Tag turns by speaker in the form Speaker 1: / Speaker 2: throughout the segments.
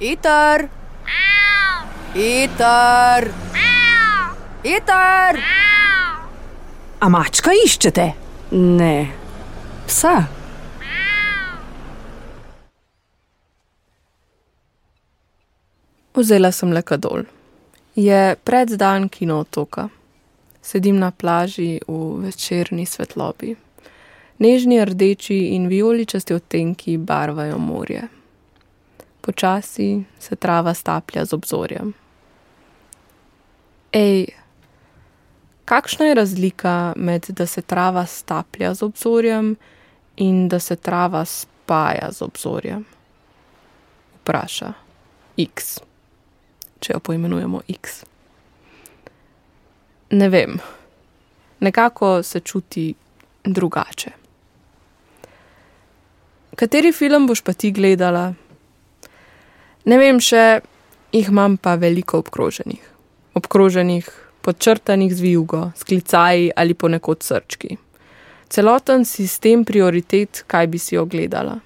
Speaker 1: Iter! Iter! Iter!
Speaker 2: A mačka iščete?
Speaker 1: Ne, psa.
Speaker 3: Vzela sem le kadol. Je predzdan kino otoka. Sedim na plaži v večerni svetlobi. Nežni rdeči in vijoličasti odtenki barvajo morje. Počasi se trava staplja z obzorjem. Ej, kakšna je razlika med da se trava staplja z obzorjem in da se trava spaja z obzorjem? Vpraša X, če jo poimenujemo X. Ne vem, nekako se čuti drugače. Kateri film boš pa ti gledala? Ne vem še, jih imam pa veliko obkroženih. Obkroženih, podčrtanih z vijugo, s klicaji ali ponekod srčki. Celoten sistem prioritet, kaj bi si ogledala.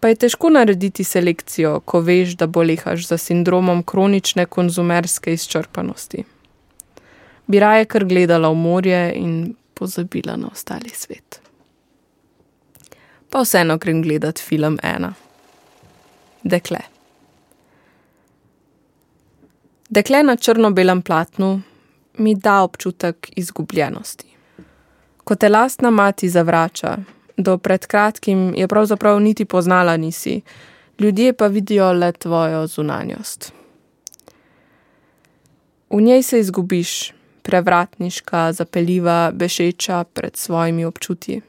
Speaker 3: Pa je težko narediti selekcijo, ko veš, da bolehaš za sindromom kronične konzumerske izčrpanosti. Bi raje kar gledala v morje in pozabila na ostali svet. Pa vseeno grem gledat film ena. Dekle. Dekle na črno-belem platnu mi da občutek izgubljenosti. Ko te lastna mati zavrača, do pred kratkim je pravzaprav niti poznala nisi, ljudje pa vidijo le tvojo zunanjost. V njej se izgubiš, prevratniška, zapeljiva, bešeča pred svojimi občutji.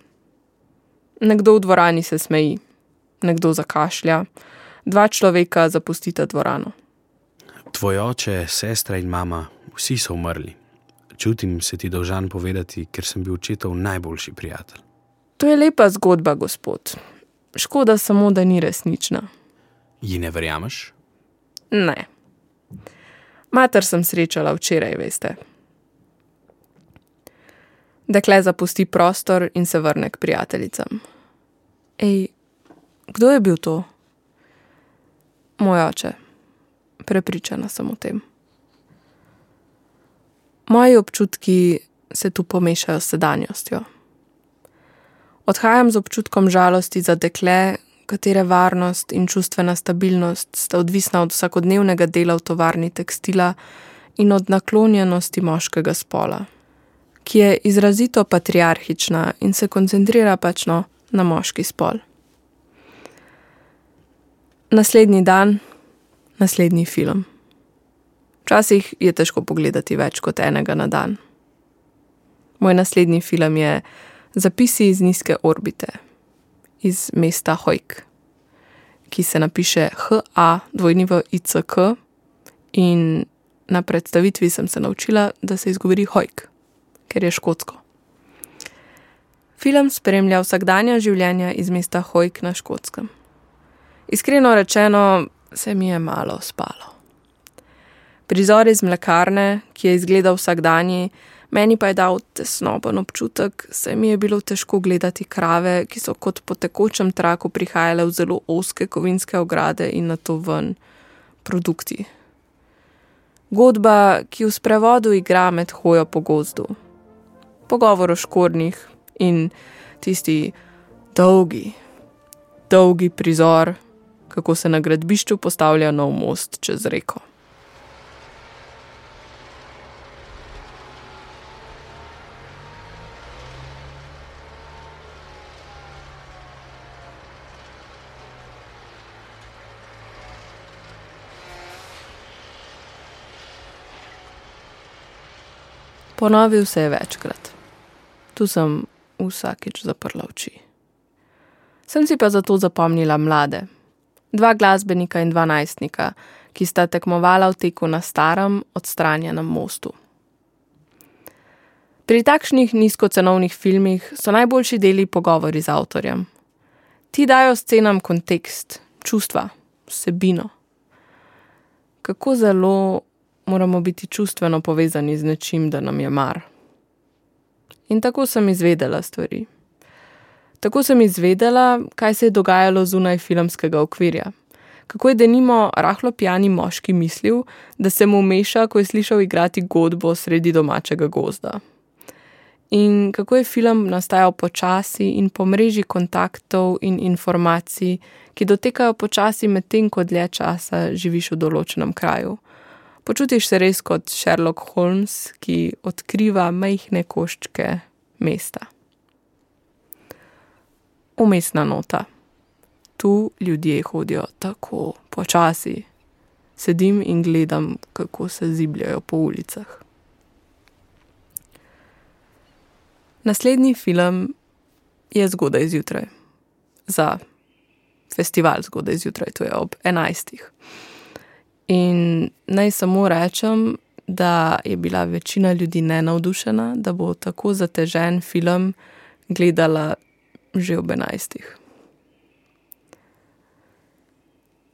Speaker 3: Nekdo v dvorani se smeji, nekdo zakašlja, dva človeka zapustita dvorano.
Speaker 4: Tvoj oče, sestra in mama, vsi so umrli. Čutim se ti dolžan povedati, ker sem bil očetov najboljši prijatelj.
Speaker 3: To je lepa zgodba, gospod. Škoda samo, da ni resnična.
Speaker 4: Ji ne verjameš?
Speaker 3: Ne. Mater sem srečala včeraj, veste. Dekle zapusti prostor in se vrne k prijateljicam. Ej, kdo je bil to? Moj oče. Prepričana sem o tem. Moji občutki se tu pomešajo s sedanjostjo. Odhajam z občutkom žalosti za dekle, katere varnost in čustvena stabilnost sta odvisna od vsakodnevnega dela v tovarni tekstila in od naklonjenosti moškega spola, ki je izrazito patriarhična in se koncentrira pač no na moški spol. Naslednji dan, naslednji film. Včasih je težko pogledati več kot enega na dan. Moj naslednji film je Zapisi iz nizke orbite, iz mesta Hojk, ki se napiše H-A-W-I-C-K, in na predstavitvi sem se naučila, da se izgovori Hojk, ker je škotsko. Film spremlja vsakdanja življenja iz mesta Hojk na škotskem. Iskreno rečeno, se mi je malo spalo. Prizor iz mlekarne, ki je izgledal vsakdanji, meni pa je dal tesnoben občutek, saj mi je bilo težko gledati krave, ki so kot po tekočem traku prihajale v zelo oske kovinske ograde in na to ven produkti. Godba, ki v sprevodu igra med hojo po gozdu. Pogovor o škornjih in tisti dolgi, dolgi prizor, kako se na gradbišču postavlja nov most čez reko. Ponovil se je večkrat. Tu sem vsakič zaprla oči. Sem si pa zato zapomnila mlade, dva glasbenika in dva najstnika, ki sta tekmovala v teku na starem, odstranjenem mostu. Pri takšnih nizkocenovnih filmih so najboljši deli pogovori z avtorjem. Ti dajo scenam kontekst, čustva, vsebino. Kako zelo moramo biti čustveno povezani z nečim, da nam je mar. In tako sem izvedela stvari. Tako sem izvedela, kaj se je dogajalo zunaj filmskega okvirja, Kako je denimo rahlo pijani moški mislil, da se mu meša, ko je slišal igrati godbo sredi domačega gozda. In kako je film nastajal počasi in po mreži kontaktov in informacij, ki dotekajo počasi medtem, ko dlje časa živiš v določenem kraju. Počutiš se res kot Sherlock Holmes, ki odkriva majhne koščke mesta. Umestna nota tu ljudje hodijo tako počasi. Sedim in gledam, kako se zibljajo po ulicah. Naslednji film je zgodaj zjutraj, za festival zgodaj zjutraj, to je ob 11. In naj samo rečem, da je bila večina ljudi nenavdušena, da bo tako zatežen film gledala že ob 11.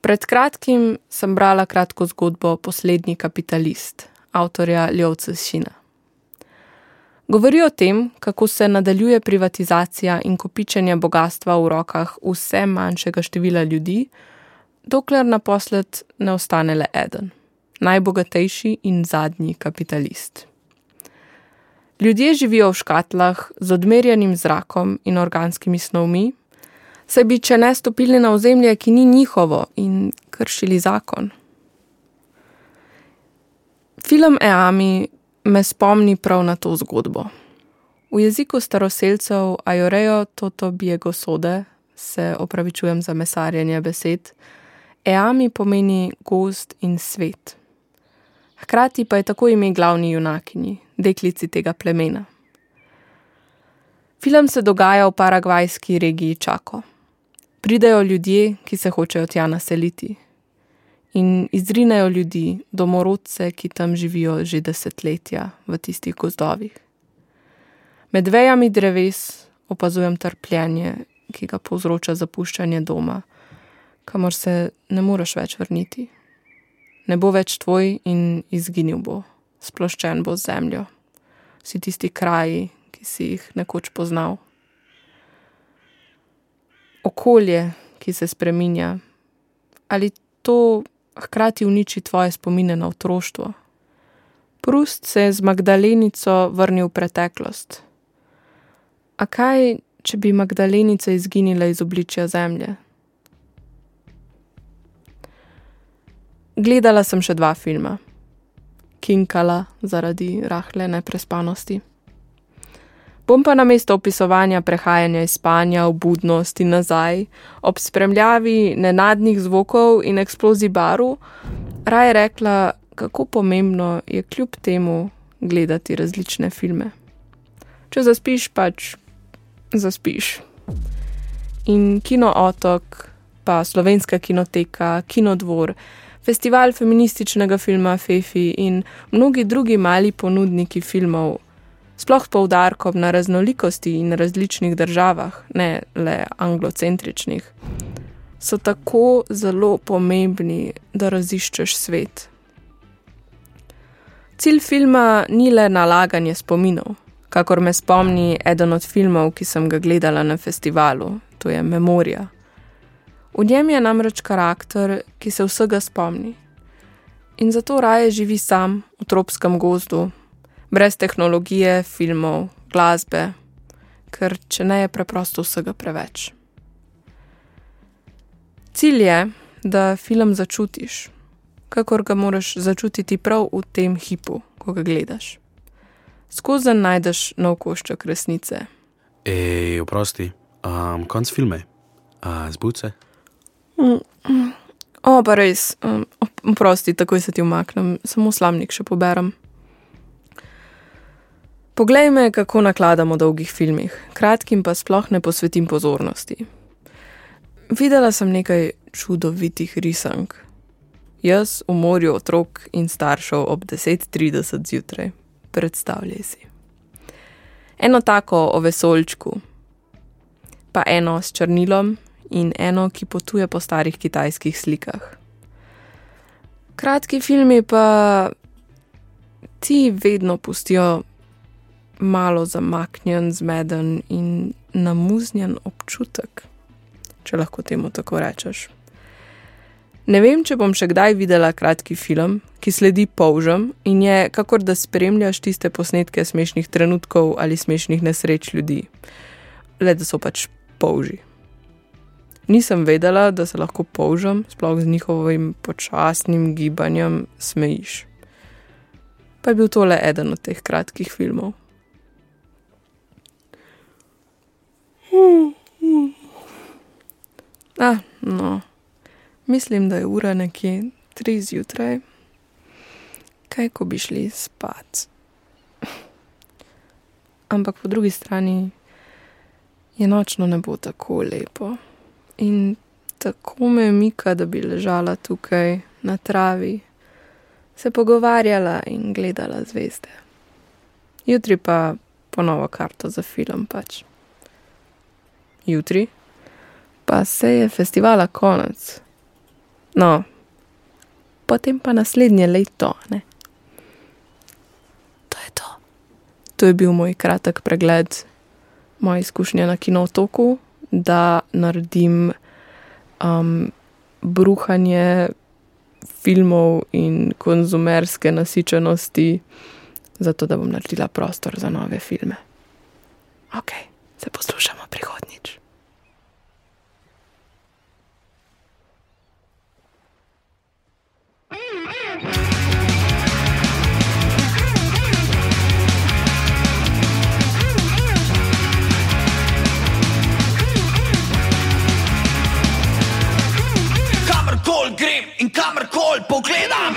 Speaker 3: Pred kratkim sem brala kratko zgodbo Poslednji kapitalist, avtorja Ljovca Šina. Govori o tem, kako se nadaljuje privatizacija in kopičenje bogatstva v rokah vse manjšega števila ljudi, dokler naposled ne ostane le eden, najbogatejši in zadnji kapitalist. Ljudje živijo v škatlah z odmerjenim zrakom in organskimi snovmi, saj bi, če ne stopili na ozemlje, ki ni njihovo in kršili zakon. Film Eami me spomni prav na to zgodbo. V jeziku staroseljcev Ajorejo Toto Biego Sode se opravičujem za mesarjenje besed. Eami pomeni gost in svet. Hkrati pa je tako ime glavni junakinji, deklici tega plemena. Film se dogaja v paragvajski regiji Čako pridejo ljudje, ki se hočejo tja naseliti. In izrinejo ljudi, domorodce, ki tam živijo že desetletja v tistih gozdovih. Med vejami dreves opazujem trpljenje, ki ga povzroča zapuščanje doma, kamor se ne moreš več vrniti. Ne bo več tvoj in izginil bo, sploščen bo z zemljo. Vsi tisti kraji, ki si jih nekoč poznal okolje, ki se spreminja, ali to hkrati uniči tvoje spomine na otroštvo. Prust se je z Magdalenico vrnil v preteklost. A kaj, če bi Magdalenica izginila iz obličja zemlje? Gledala sem še dva filma, kinkala zaradi rahle neprespanosti. Bom pa na mesto opisovanja prehajanja iz spanja v budnost in nazaj, ob spremljavi nenadnih zvokov in eksplozij baru, raje rekla, kako pomembno je kljub temu gledati različne filme. Če zaspiš, pač zaspiš. In kino otok, pa slovenska kinoteka, kinodvor, festival feminističnega filma Fefi in mnogi drugi mali ponudniki filmov sploh poudarkom na raznolikosti in različnih državah, ne le anglocentričnih, so tako zelo pomembni, da raziščeš svet. Cilj filma ni le nalaganje spominov, kakor me spomni eden od filmov, ki sem ga gledala na festivalu, to je Memorija. V njem je namreč karakter, ki se vsega spomni. In zato raje živi sam v tropskem gozdu, brez tehnologije, filmov, glasbe, ker če ne je preprosto vsega preveč. Cilj je, da film začutiš, kakor ga moraš začutiti prav v tem hipu, ko ga gledaš. Skozi najdeš nov košček resnice.
Speaker 4: Ej, oprosti, um, konc filme, uh.
Speaker 3: Mm, mm. O, pa res, um, oprosti, takoj se ti umaknem, samo slamnik še poberem. Poglej me, kako nakladam v dolgih filmih, kratkim pa sploh ne posvetim pozornosti. Videla sem nekaj čudovitih risank. Jaz v morju otrok in staršev ob 10:30 zjutraj, predstavljaj si. Eno tako o vesoljčku, pa eno s črnilom in eno, ki potuje po starih kitajskih slikah. Kratki filmi pa ti vedno pustijo malo zamaknjen, zmeden in namuznjen občutek, če lahko temu tako rečeš. Ne vem, če bom še kdaj videla kratki film, ki sledi polžem in je kakor da spremljaš tiste posnetke smešnih trenutkov ali smešnih nesreč ljudi. Le da so pač polži. Nisem vedela, da se lahko polžem, sploh z njihovim počasnim gibanjem, smejiš. Pa je bil to le eden od teh kratkih filmov. Ah, no, mislim, da je ura nekje tri zjutraj, kaj ko bi šli spat. Ampak po drugi strani je nočno nebo tako lepo in tako me mika, da bi ležala tukaj na travi, se pogovarjala in gledala zvezde. Jutri pa ponovo karto za film pač. Jutri pa se je festivala konec. No, potem pa naslednje leto, ne? To je to. To je bil moj kratek pregled moje izkušnje na kinotoku, da naredim um, bruhanje filmov in konzumerske nasičenosti, zato da bom naredila prostor za nove filme. Ok, se poslušamo prihodnjič.
Speaker 5: Kamorkoli pogledam,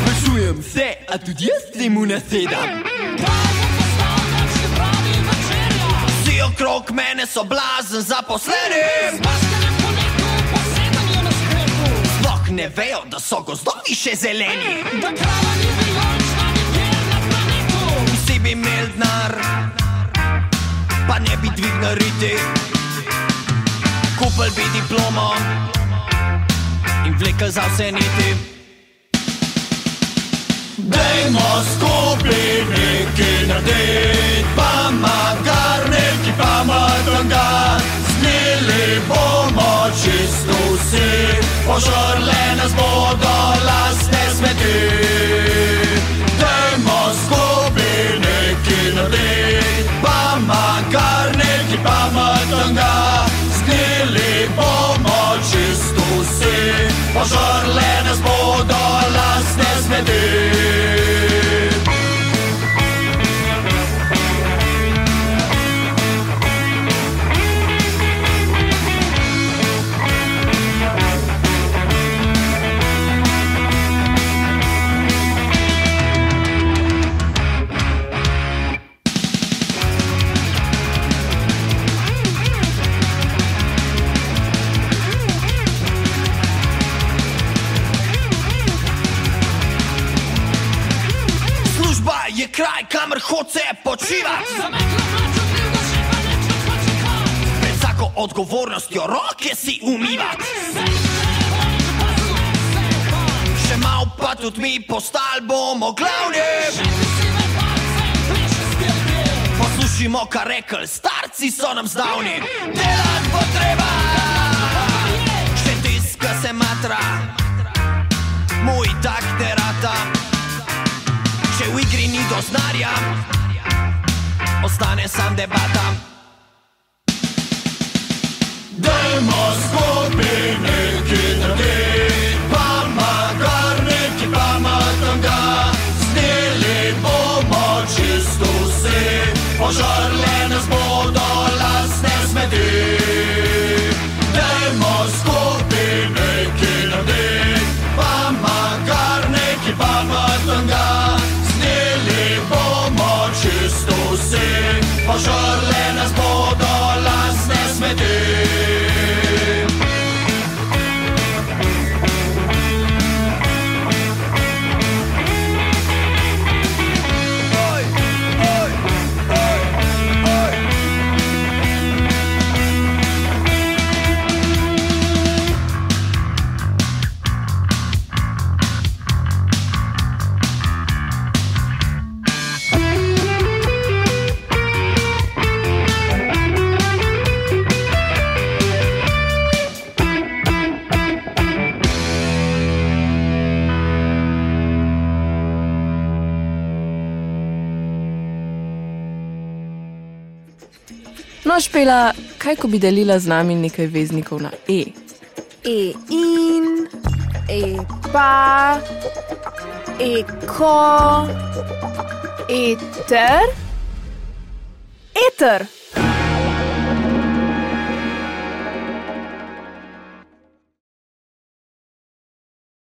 Speaker 5: sprašujem se, a tudi jaz temu nasedam. Vsi okrog mene so blazen zaposleni, sploh ne vejo, da so gozdovi še zeleni. Vsi bi imeli denar, pa ne bi dvignili riti. Kupili bi diplomo in vlekel za vse niti. Dajmo skupaj nekaj narediti, pa makar nekaj pametnega. Snili bomo čisto vsi, požrle nas bodo lastne smeti. Dajmo skupaj lastne smeti. Hoče počivati. Pred vsako odgovornostjo roke si umivati. Še mal pa tudi mi postali bomo glavni. Poslušajmo, kar rekli starci so nam zdavni. Delati bo treba, še tiska se matra, moj tak ne rata. Če v igri ni doznarja, ostane sam debata. Dajmo skupaj nekaj narediti, pa makar nekaj pametnega. Snili bomo čisto vsi, požrle nas bodo požrle
Speaker 3: No, špela, kaj ko bi delila z nami nekaj veznikov na E?
Speaker 1: E in, e pa, e ko, eter, eter.